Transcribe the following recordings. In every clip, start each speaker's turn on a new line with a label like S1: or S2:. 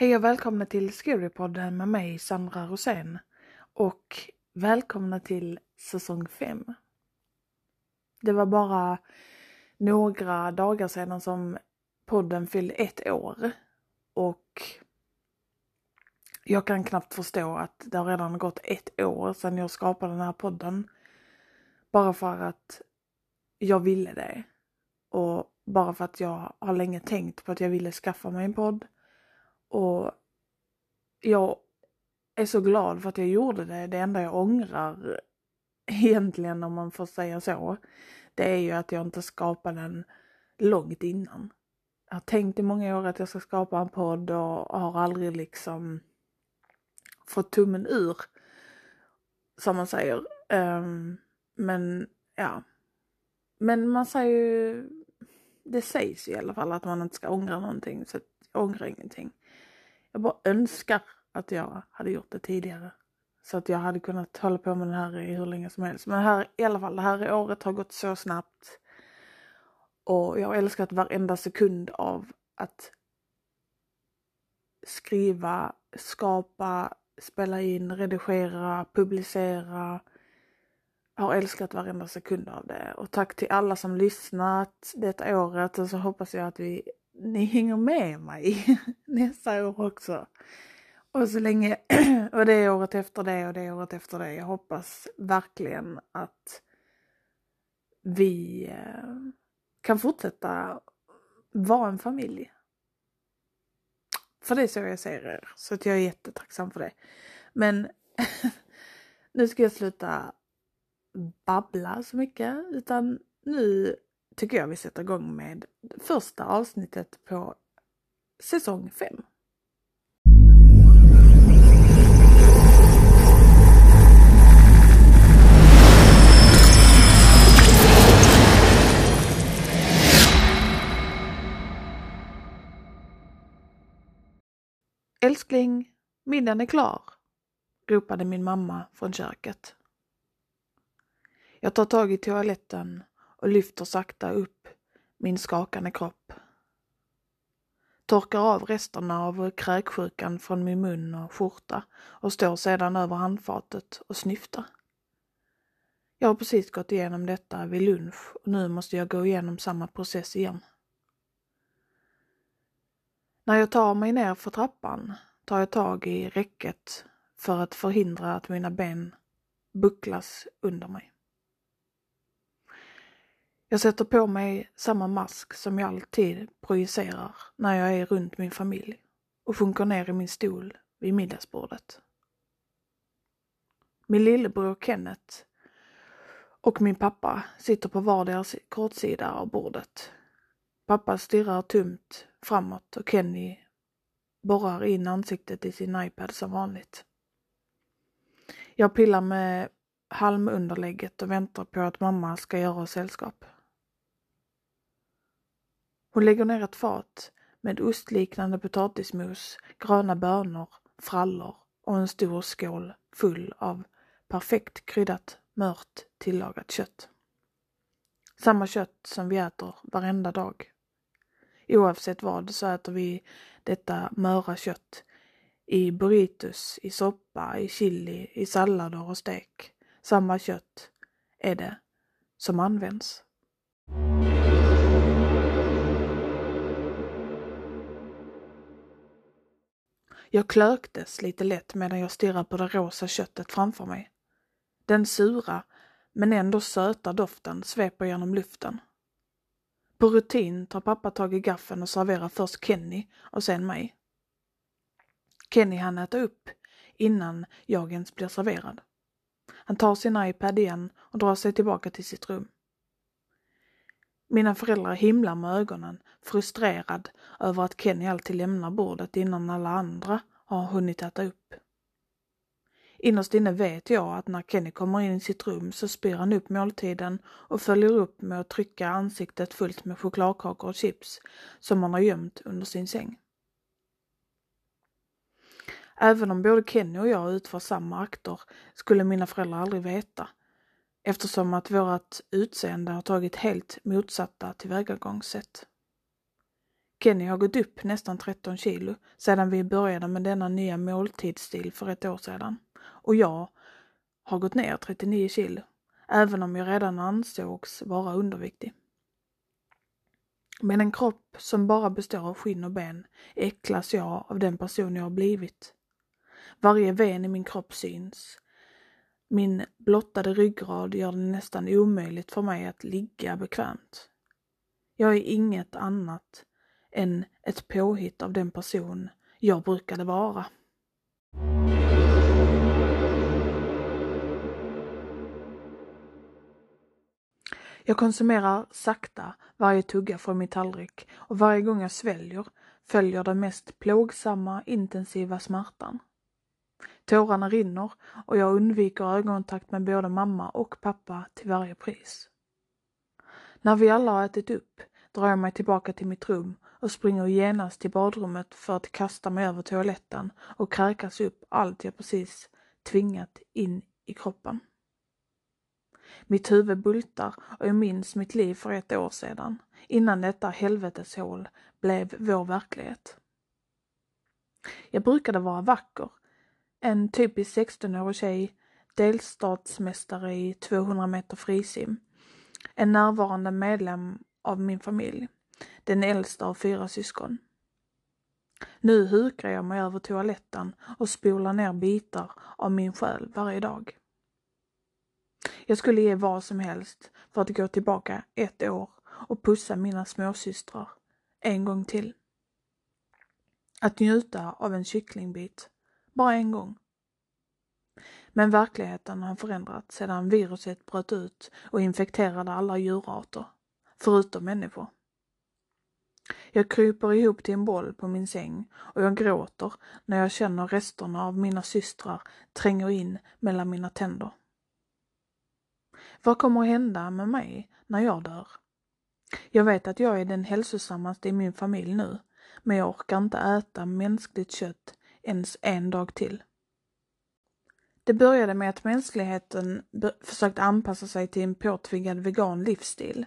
S1: Hej och välkomna till Scarypodden med mig Sandra Rosén och välkomna till säsong 5. Det var bara några dagar sedan som podden fyllde ett år och jag kan knappt förstå att det har redan gått ett år sedan jag skapade den här podden. Bara för att jag ville det. Och bara för att jag har länge tänkt på att jag ville skaffa mig en podd. Och jag är så glad för att jag gjorde det. Det enda jag ångrar egentligen om man får säga så. Det är ju att jag inte skapade den långt innan. Jag har tänkt i många år att jag ska skapa en podd och har aldrig liksom fått tummen ur. Som man säger. Um, men ja. Men man säger ju, det sägs ju i alla fall att man inte ska ångra någonting. Så jag ångrar ingenting. Jag bara önskar att jag hade gjort det tidigare. Så att jag hade kunnat hålla på med det här i hur länge som helst. Men här, i alla fall, det här året har gått så snabbt. Och jag har älskat varenda sekund av att skriva, skapa, spela in, redigera, publicera. Jag har älskat varenda sekund av det. Och tack till alla som lyssnat detta året och så hoppas jag att vi, ni hänger med mig nästa år också. Och så länge, och det är året efter det och det är året efter det. Jag hoppas verkligen att vi eh, kan fortsätta vara en familj. För det är så jag ser er, så att jag är jättetacksam för det. Men nu ska jag sluta babbla så mycket, utan nu tycker jag vi sätter igång med första avsnittet på säsong 5. Älskling, middagen är klar, ropade min mamma från köket. Jag tar tag i toaletten och lyfter sakta upp min skakande kropp. Torkar av resterna av kräksjukan från min mun och skjorta och står sedan över handfatet och snyftar. Jag har precis gått igenom detta vid lunch och nu måste jag gå igenom samma process igen. När jag tar mig ner för trappan tar jag tag i räcket för att förhindra att mina ben bucklas under mig. Jag sätter på mig samma mask som jag alltid projicerar när jag är runt min familj och sjunker ner i min stol vid middagsbordet. Min lillebror Kenneth och min pappa sitter på vardera kortsida av bordet. Pappa stirrar tomt framåt och Kenny borrar in ansiktet i sin iPad som vanligt. Jag pillar med halmunderlägget och väntar på att mamma ska göra oss sällskap. Hon lägger ner ett fat med ostliknande potatismos, gröna bönor, frallor och en stor skål full av perfekt kryddat mört tillagat kött. Samma kött som vi äter varenda dag. Oavsett vad så äter vi detta möra kött i burritos, i soppa, i chili, i sallader och stek. Samma kött är det som används. Jag klöktes lite lätt medan jag stirrade på det rosa köttet framför mig. Den sura, men ändå söta doften sveper genom luften. På rutin tar pappa tag i gaffeln och serverar först Kenny och sen mig. Kenny hann äta upp innan jag ens blir serverad. Han tar sin iPad igen och drar sig tillbaka till sitt rum. Mina föräldrar himlar med ögonen, frustrerad över att Kenny alltid lämnar bordet innan alla andra har hunnit äta upp. Innerst inne vet jag att när Kenny kommer in i sitt rum så spyr han upp måltiden och följer upp med att trycka ansiktet fullt med chokladkakor och chips som han har gömt under sin säng. Även om både Kenny och jag utför samma akter skulle mina föräldrar aldrig veta eftersom att vårt utseende har tagit helt motsatta tillvägagångssätt. Kenny har gått upp nästan 13 kilo sedan vi började med denna nya måltidsstil för ett år sedan. Och jag har gått ner 39 kilo, även om jag redan ansågs vara underviktig. Med en kropp som bara består av skinn och ben äcklas jag av den person jag har blivit. Varje ven i min kropp syns. Min blottade ryggrad gör det nästan omöjligt för mig att ligga bekvämt. Jag är inget annat än ett påhitt av den person jag brukade vara. Jag konsumerar sakta varje tugga från min tallrik och varje gång jag sväljer följer den mest plågsamma, intensiva smärtan. Tårarna rinner och jag undviker ögonkontakt med både mamma och pappa till varje pris. När vi alla har ätit upp drar jag mig tillbaka till mitt rum och springer genast till badrummet för att kasta mig över toaletten och kräkas upp allt jag precis tvingat in i kroppen. Mitt huvud bultar och jag minns mitt liv för ett år sedan, innan detta helveteshål blev vår verklighet. Jag brukade vara vacker, en typisk 16-årig tjej, delstatsmästare i 200 meter frisim, en närvarande medlem av min familj, den äldsta av fyra syskon. Nu hukar jag mig över toaletten och spolar ner bitar av min själ varje dag. Jag skulle ge vad som helst för att gå tillbaka ett år och pussa mina småsystrar en gång till. Att njuta av en kycklingbit, bara en gång. Men verkligheten har förändrats sedan viruset bröt ut och infekterade alla djurarter, förutom människor. Jag kryper ihop till en boll på min säng och jag gråter när jag känner resterna av mina systrar tränger in mellan mina tänder. Vad kommer att hända med mig när jag dör? Jag vet att jag är den hälsosammaste i min familj nu, men jag orkar inte äta mänskligt kött ens en dag till. Det började med att mänskligheten försökte anpassa sig till en påtvingad vegan livsstil,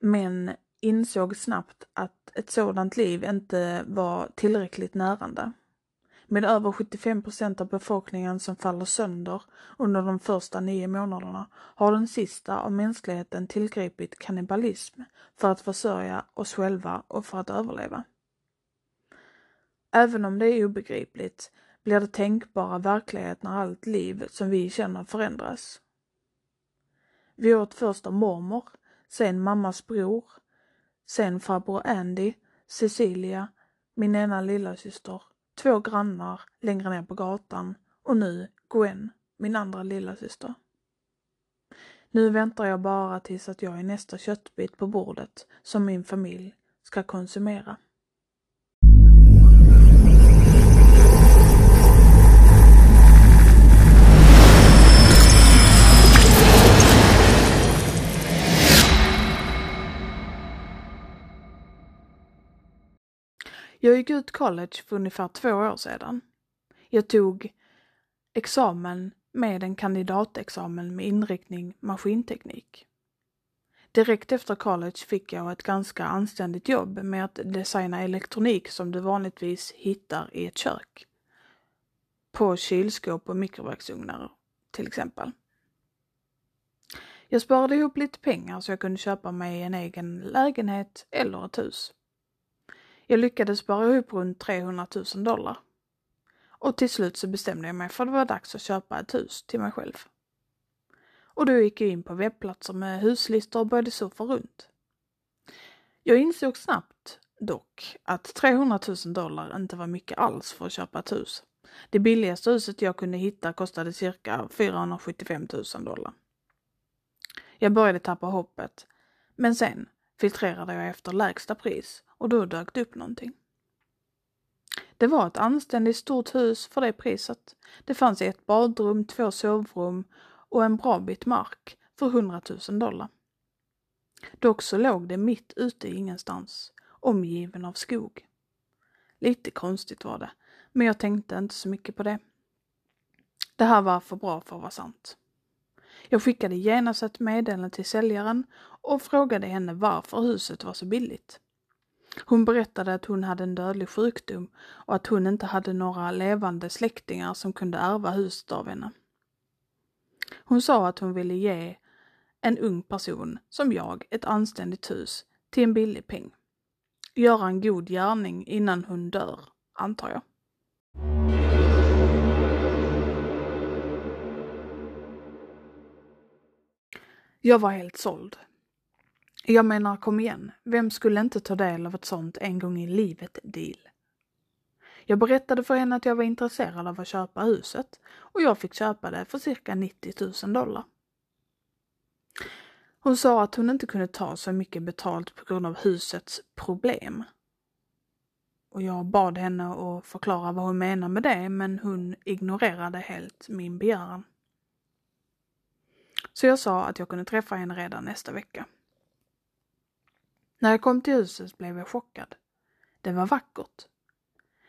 S1: men insåg snabbt att ett sådant liv inte var tillräckligt närande. Med över 75 procent av befolkningen som faller sönder under de första nio månaderna har den sista av mänskligheten tillgripit kannibalism för att försörja oss själva och för att överleva. Även om det är obegripligt blir det tänkbara verklighet när allt liv som vi känner förändras. Vi åt först av mormor, sen mammas bror, sen farbror Andy, Cecilia, min ena lillasyster två grannar längre ner på gatan och nu Gwen, min andra lillasyster. Nu väntar jag bara tills att jag är nästa köttbit på bordet som min familj ska konsumera. Jag gick ut college för ungefär två år sedan. Jag tog examen med en kandidatexamen med inriktning maskinteknik. Direkt efter college fick jag ett ganska anständigt jobb med att designa elektronik som du vanligtvis hittar i ett kök. På kylskåp och mikrovågsugnar till exempel. Jag sparade ihop lite pengar så jag kunde köpa mig en egen lägenhet eller ett hus. Jag lyckades spara ihop runt 300 000 dollar. Och till slut så bestämde jag mig för att det var dags att köpa ett hus till mig själv. Och då gick jag in på webbplatser med huslistor och började surfa runt. Jag insåg snabbt dock att 300 000 dollar inte var mycket alls för att köpa ett hus. Det billigaste huset jag kunde hitta kostade cirka 475 000 dollar. Jag började tappa hoppet, men sen filtrerade jag efter lägsta pris och då dök det upp någonting. Det var ett anständigt stort hus för det priset. Det fanns ett badrum, två sovrum och en bra bit mark för 100 000 dollar. Dock så låg det mitt ute i ingenstans, omgiven av skog. Lite konstigt var det, men jag tänkte inte så mycket på det. Det här var för bra för att vara sant. Jag skickade genast ett meddelande till säljaren och frågade henne varför huset var så billigt. Hon berättade att hon hade en dödlig sjukdom och att hon inte hade några levande släktingar som kunde ärva huset av henne. Hon sa att hon ville ge en ung person som jag ett anständigt hus till en billig peng. Göra en god gärning innan hon dör, antar jag. Jag var helt såld. Jag menar, kom igen, vem skulle inte ta del av ett sånt en gång i livet deal? Jag berättade för henne att jag var intresserad av att köpa huset och jag fick köpa det för cirka 90 000 dollar. Hon sa att hon inte kunde ta så mycket betalt på grund av husets problem. Och jag bad henne att förklara vad hon menar med det, men hon ignorerade helt min begäran. Så jag sa att jag kunde träffa henne redan nästa vecka. När jag kom till huset blev jag chockad. Det var vackert.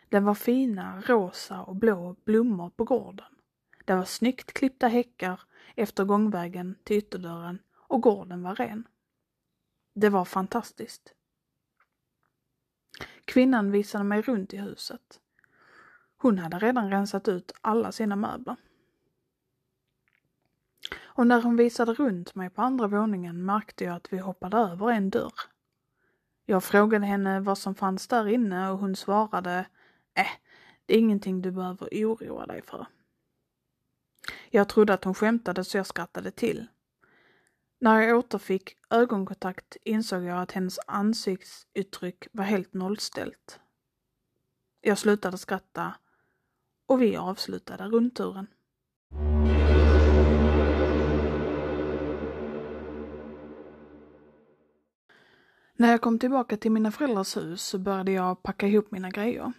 S1: Det var fina rosa och blå blommor på gården. Det var snyggt klippta häckar efter gångvägen till ytterdörren och gården var ren. Det var fantastiskt. Kvinnan visade mig runt i huset. Hon hade redan rensat ut alla sina möbler. Och när hon visade runt mig på andra våningen märkte jag att vi hoppade över en dörr. Jag frågade henne vad som fanns där inne och hon svarade Äh, det är ingenting du behöver oroa dig för. Jag trodde att hon skämtade så jag skrattade till. När jag återfick ögonkontakt insåg jag att hennes ansiktsuttryck var helt nollställt. Jag slutade skratta och vi avslutade rundturen. När jag kom tillbaka till mina föräldrars hus så började jag packa ihop mina grejer.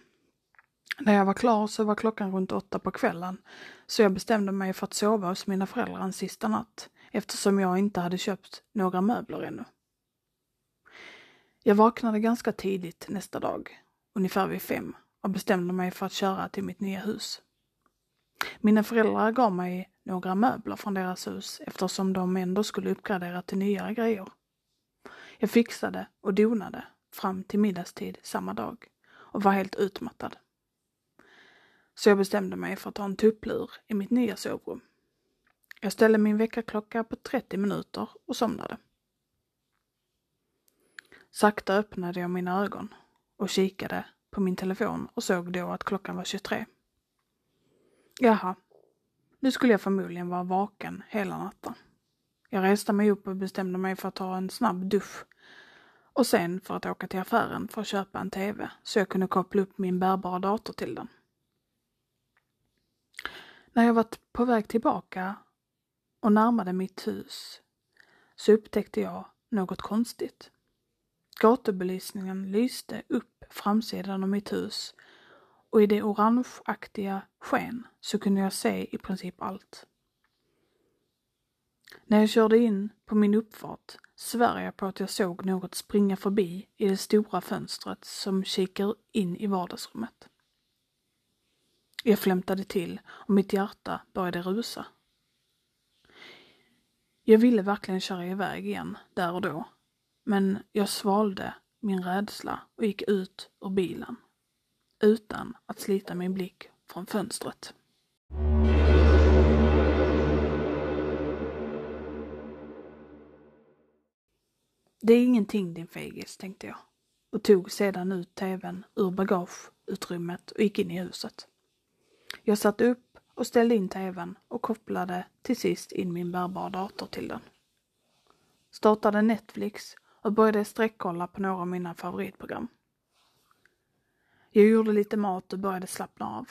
S1: När jag var klar så var klockan runt åtta på kvällen, så jag bestämde mig för att sova hos mina föräldrar en sista natt, eftersom jag inte hade köpt några möbler ännu. Jag vaknade ganska tidigt nästa dag, ungefär vid fem, och bestämde mig för att köra till mitt nya hus. Mina föräldrar gav mig några möbler från deras hus eftersom de ändå skulle uppgradera till nyare grejer. Jag fixade och donade fram till middagstid samma dag och var helt utmattad. Så jag bestämde mig för att ta en tupplur i mitt nya sovrum. Jag ställde min väckarklocka på 30 minuter och somnade. Sakta öppnade jag mina ögon och kikade på min telefon och såg då att klockan var 23. Jaha, nu skulle jag förmodligen vara vaken hela natten. Jag reste mig upp och bestämde mig för att ta en snabb dusch och sen för att åka till affären för att köpa en TV så jag kunde koppla upp min bärbara dator till den. När jag var på väg tillbaka och närmade mitt hus så upptäckte jag något konstigt. Gatubelysningen lyste upp framsidan av mitt hus och i det orangeaktiga sken så kunde jag se i princip allt. När jag körde in på min uppfart svär jag på att jag såg något springa förbi i det stora fönstret som kikar in i vardagsrummet. Jag flämtade till och mitt hjärta började rusa. Jag ville verkligen köra iväg igen, där och då. Men jag svalde min rädsla och gick ut ur bilen. Utan att slita min blick från fönstret. Det är ingenting din fegis, tänkte jag och tog sedan ut tvn ur bagageutrymmet och gick in i huset. Jag satte upp och ställde in tvn och kopplade till sist in min bärbara dator till den. Startade Netflix och började sträckkolla på några av mina favoritprogram. Jag gjorde lite mat och började slappna av.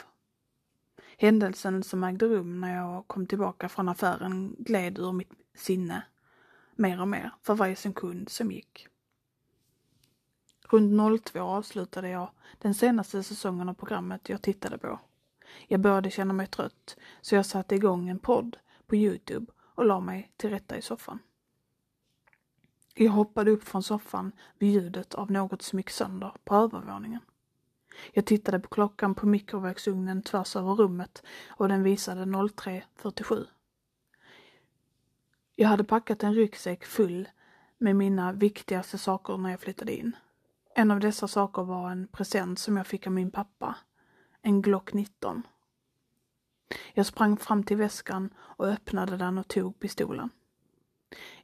S1: Händelsen som ägde rum när jag kom tillbaka från affären gled ur mitt sinne mer och mer för varje sekund som gick. Runt 02 avslutade jag den senaste säsongen av programmet jag tittade på. Jag började känna mig trött så jag satte igång en podd på Youtube och la mig till rätta i soffan. Jag hoppade upp från soffan vid ljudet av något som gick sönder på övervåningen. Jag tittade på klockan på mikrovågsugnen tvärs över rummet och den visade 03.47. Jag hade packat en ryggsäck full med mina viktigaste saker när jag flyttade in. En av dessa saker var en present som jag fick av min pappa. En Glock 19. Jag sprang fram till väskan och öppnade den och tog pistolen.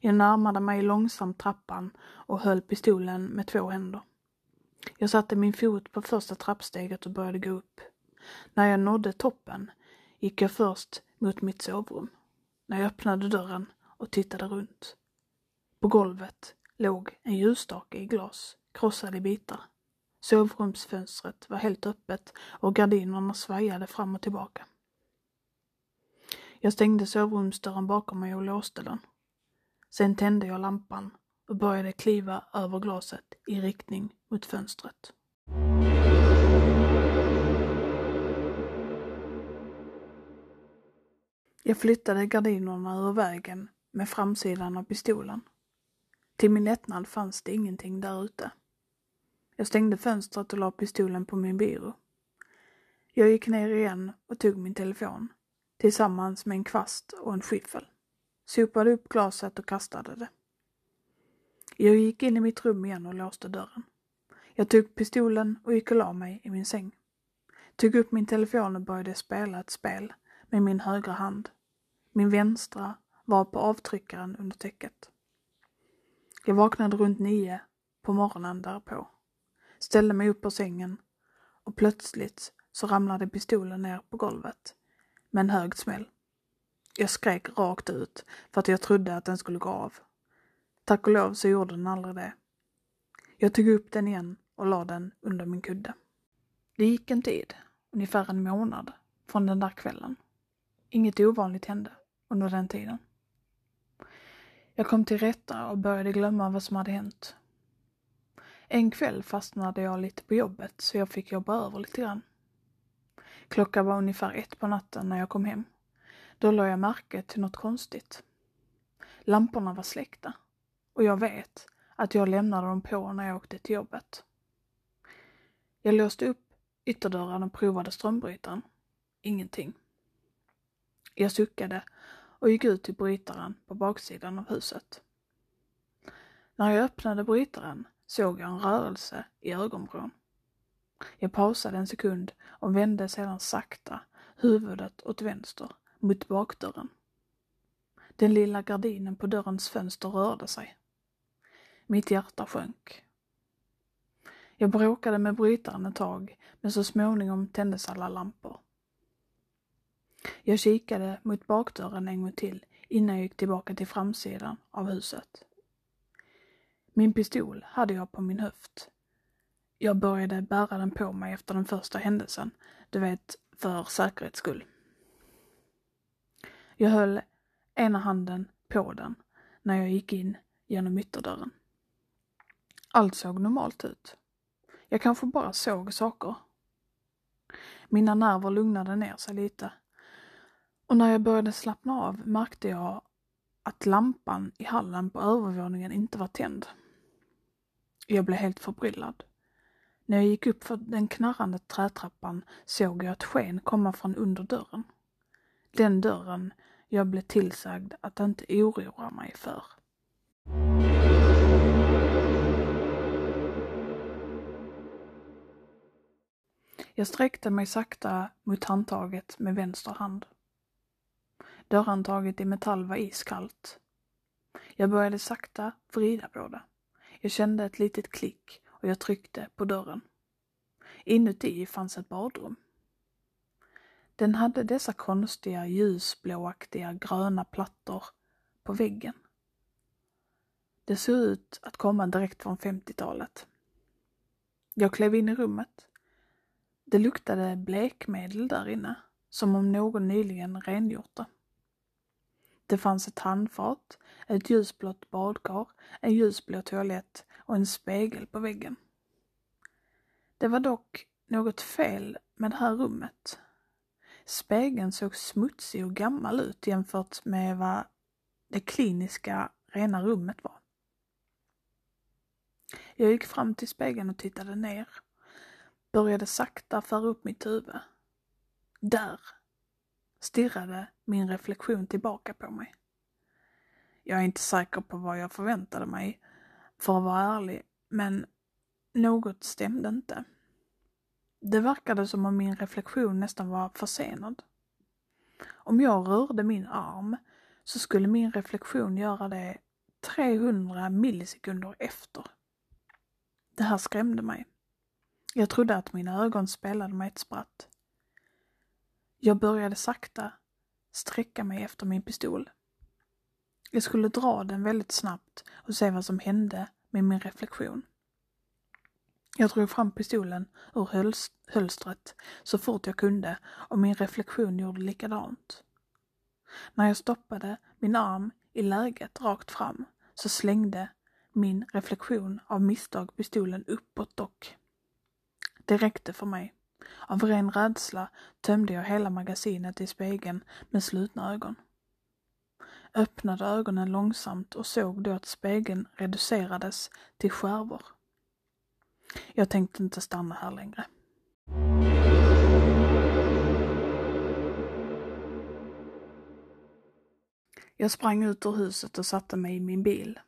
S1: Jag närmade mig långsamt trappan och höll pistolen med två händer. Jag satte min fot på första trappsteget och började gå upp. När jag nådde toppen gick jag först mot mitt sovrum. När jag öppnade dörren och tittade runt. På golvet låg en ljusstake i glas, krossad i bitar. Sovrumsfönstret var helt öppet och gardinerna svajade fram och tillbaka. Jag stängde sovrumsdörren bakom mig och låste den. Sen tände jag lampan och började kliva över glaset i riktning mot fönstret. Jag flyttade gardinerna ur vägen med framsidan av pistolen. Till min lättnad fanns det ingenting där ute. Jag stängde fönstret och la pistolen på min byrå. Jag gick ner igen och tog min telefon tillsammans med en kvast och en skiffel. Sopade upp glaset och kastade det. Jag gick in i mitt rum igen och låste dörren. Jag tog pistolen och gick och la mig i min säng. Tog upp min telefon och började spela ett spel med min högra hand. Min vänstra var på avtryckaren under täcket. Jag vaknade runt nio på morgonen därpå. Ställde mig upp på sängen och plötsligt så ramlade pistolen ner på golvet med en hög smäll. Jag skrek rakt ut för att jag trodde att den skulle gå av. Tack och lov så gjorde den aldrig det. Jag tog upp den igen och la den under min kudde. Det gick en tid, ungefär en månad, från den där kvällen. Inget ovanligt hände under den tiden. Jag kom till rätta och började glömma vad som hade hänt. En kväll fastnade jag lite på jobbet så jag fick jobba över lite grann. Klockan var ungefär ett på natten när jag kom hem. Då lade jag märke till något konstigt. Lamporna var släckta och jag vet att jag lämnade dem på när jag åkte till jobbet. Jag låste upp ytterdörren och provade strömbrytaren. Ingenting. Jag suckade och gick ut till brytaren på baksidan av huset. När jag öppnade brytaren såg jag en rörelse i ögonvrån. Jag pausade en sekund och vände sedan sakta huvudet åt vänster mot bakdörren. Den lilla gardinen på dörrens fönster rörde sig. Mitt hjärta sjönk. Jag bråkade med brytaren ett tag, men så småningom tändes alla lampor. Jag kikade mot bakdörren en gång till innan jag gick tillbaka till framsidan av huset. Min pistol hade jag på min höft. Jag började bära den på mig efter den första händelsen, du vet, för säkerhets skull. Jag höll ena handen på den när jag gick in genom ytterdörren. Allt såg normalt ut. Jag kanske bara såg saker. Mina nerver lugnade ner sig lite. Och när jag började slappna av märkte jag att lampan i hallen på övervåningen inte var tänd. Jag blev helt förbryllad. När jag gick upp för den knarrande trätrappan såg jag ett sken komma från under dörren. Den dörren jag blev tillsagd att inte oroa mig för. Jag sträckte mig sakta mot handtaget med vänster hand. Dörrhandtaget i metall var iskallt. Jag började sakta vrida på det. Jag kände ett litet klick och jag tryckte på dörren. Inuti fanns ett badrum. Den hade dessa konstiga ljusblåaktiga gröna plattor på väggen. Det såg ut att komma direkt från 50-talet. Jag klev in i rummet. Det luktade blekmedel där inne, som om någon nyligen rengjort det. Det fanns ett handfat, ett ljusblått badkar, en ljusblå toalett och en spegel på väggen. Det var dock något fel med det här rummet. Spegeln såg smutsig och gammal ut jämfört med vad det kliniska, rena rummet var. Jag gick fram till spegeln och tittade ner. Började sakta föra upp mitt huvud. Där stirrade min reflektion tillbaka på mig. Jag är inte säker på vad jag förväntade mig, för att vara ärlig, men något stämde inte. Det verkade som om min reflektion nästan var försenad. Om jag rörde min arm så skulle min reflektion göra det 300 millisekunder efter. Det här skrämde mig. Jag trodde att mina ögon spelade mig ett spratt. Jag började sakta sträcka mig efter min pistol. Jag skulle dra den väldigt snabbt och se vad som hände med min reflektion. Jag drog fram pistolen ur hölstret så fort jag kunde och min reflektion gjorde likadant. När jag stoppade min arm i läget rakt fram så slängde min reflektion av misstag pistolen uppåt dock. Det räckte för mig. Av ren rädsla tömde jag hela magasinet i spegeln med slutna ögon. Öppnade ögonen långsamt och såg då att spegeln reducerades till skärvor. Jag tänkte inte stanna här längre. Jag sprang ut ur huset och satte mig i min bil.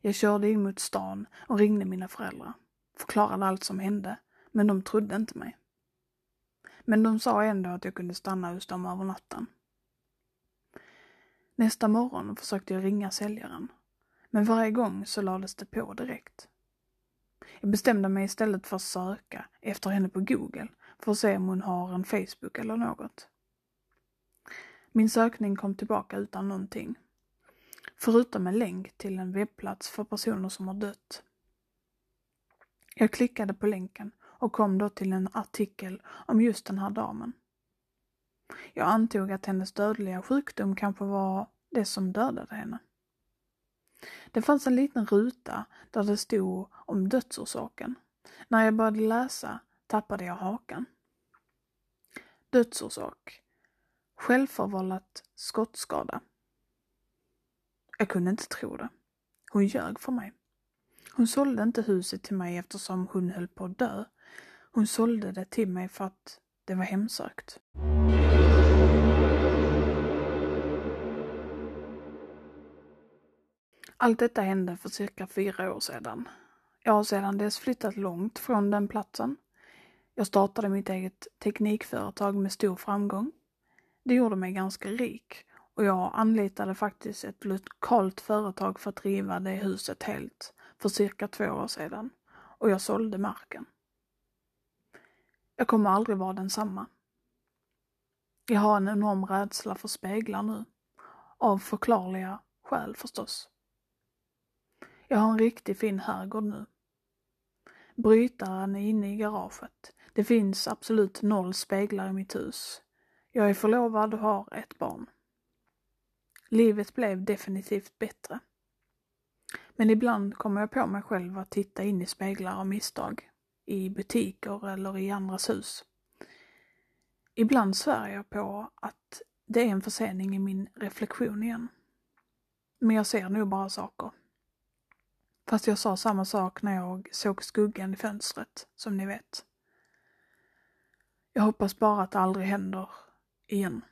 S1: Jag körde in mot stan och ringde mina föräldrar. Förklarade allt som hände, men de trodde inte mig. Men de sa ändå att jag kunde stanna hos dem över natten. Nästa morgon försökte jag ringa säljaren, men varje gång så lades det på direkt. Jag bestämde mig istället för att söka efter henne på Google för att se om hon har en Facebook eller något. Min sökning kom tillbaka utan någonting. Förutom en länk till en webbplats för personer som har dött. Jag klickade på länken och kom då till en artikel om just den här damen. Jag antog att hennes dödliga sjukdom kanske var det som dödade henne. Det fanns en liten ruta där det stod om dödsorsaken. När jag började läsa tappade jag hakan. Dödsorsak. Självförvållat skottskada. Jag kunde inte tro det. Hon ljög för mig. Hon sålde inte huset till mig eftersom hon höll på att dö. Hon sålde det till mig för att det var hemsökt. Allt detta hände för cirka fyra år sedan. Jag har sedan dess flyttat långt från den platsen. Jag startade mitt eget teknikföretag med stor framgång. Det gjorde mig ganska rik och jag anlitade faktiskt ett lokalt företag för att driva det huset helt för cirka två år sedan och jag sålde marken. Jag kommer aldrig vara densamma. Jag har en enorm rädsla för speglar nu. Av förklarliga skäl förstås. Jag har en riktigt fin herrgård nu. Brytaren är inne i garaget. Det finns absolut noll speglar i mitt hus. Jag är förlovad och har ett barn. Livet blev definitivt bättre. Men ibland kommer jag på mig själv att titta in i speglar av misstag. I butiker eller i andras hus. Ibland svär jag på att det är en försening i min reflektion igen. Men jag ser nog bara saker. Fast jag sa samma sak när jag såg skuggan i fönstret, som ni vet. Jag hoppas bara att det aldrig händer igen.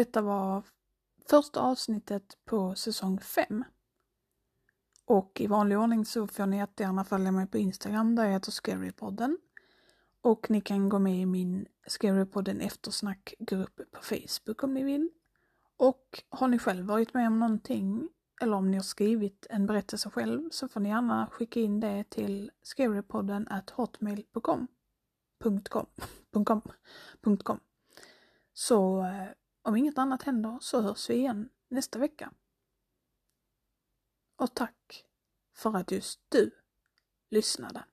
S1: Detta var första avsnittet på säsong 5. Och i vanlig ordning så får ni jättegärna följa mig på Instagram där jag heter Scarypodden. Och ni kan gå med i min Scarypodden eftersnackgrupp på Facebook om ni vill. Och har ni själv varit med om någonting eller om ni har skrivit en berättelse själv så får ni gärna skicka in det till scarypodden at hotmail.com. Så eh, om inget annat händer så hörs vi igen nästa vecka. Och tack för att just du lyssnade.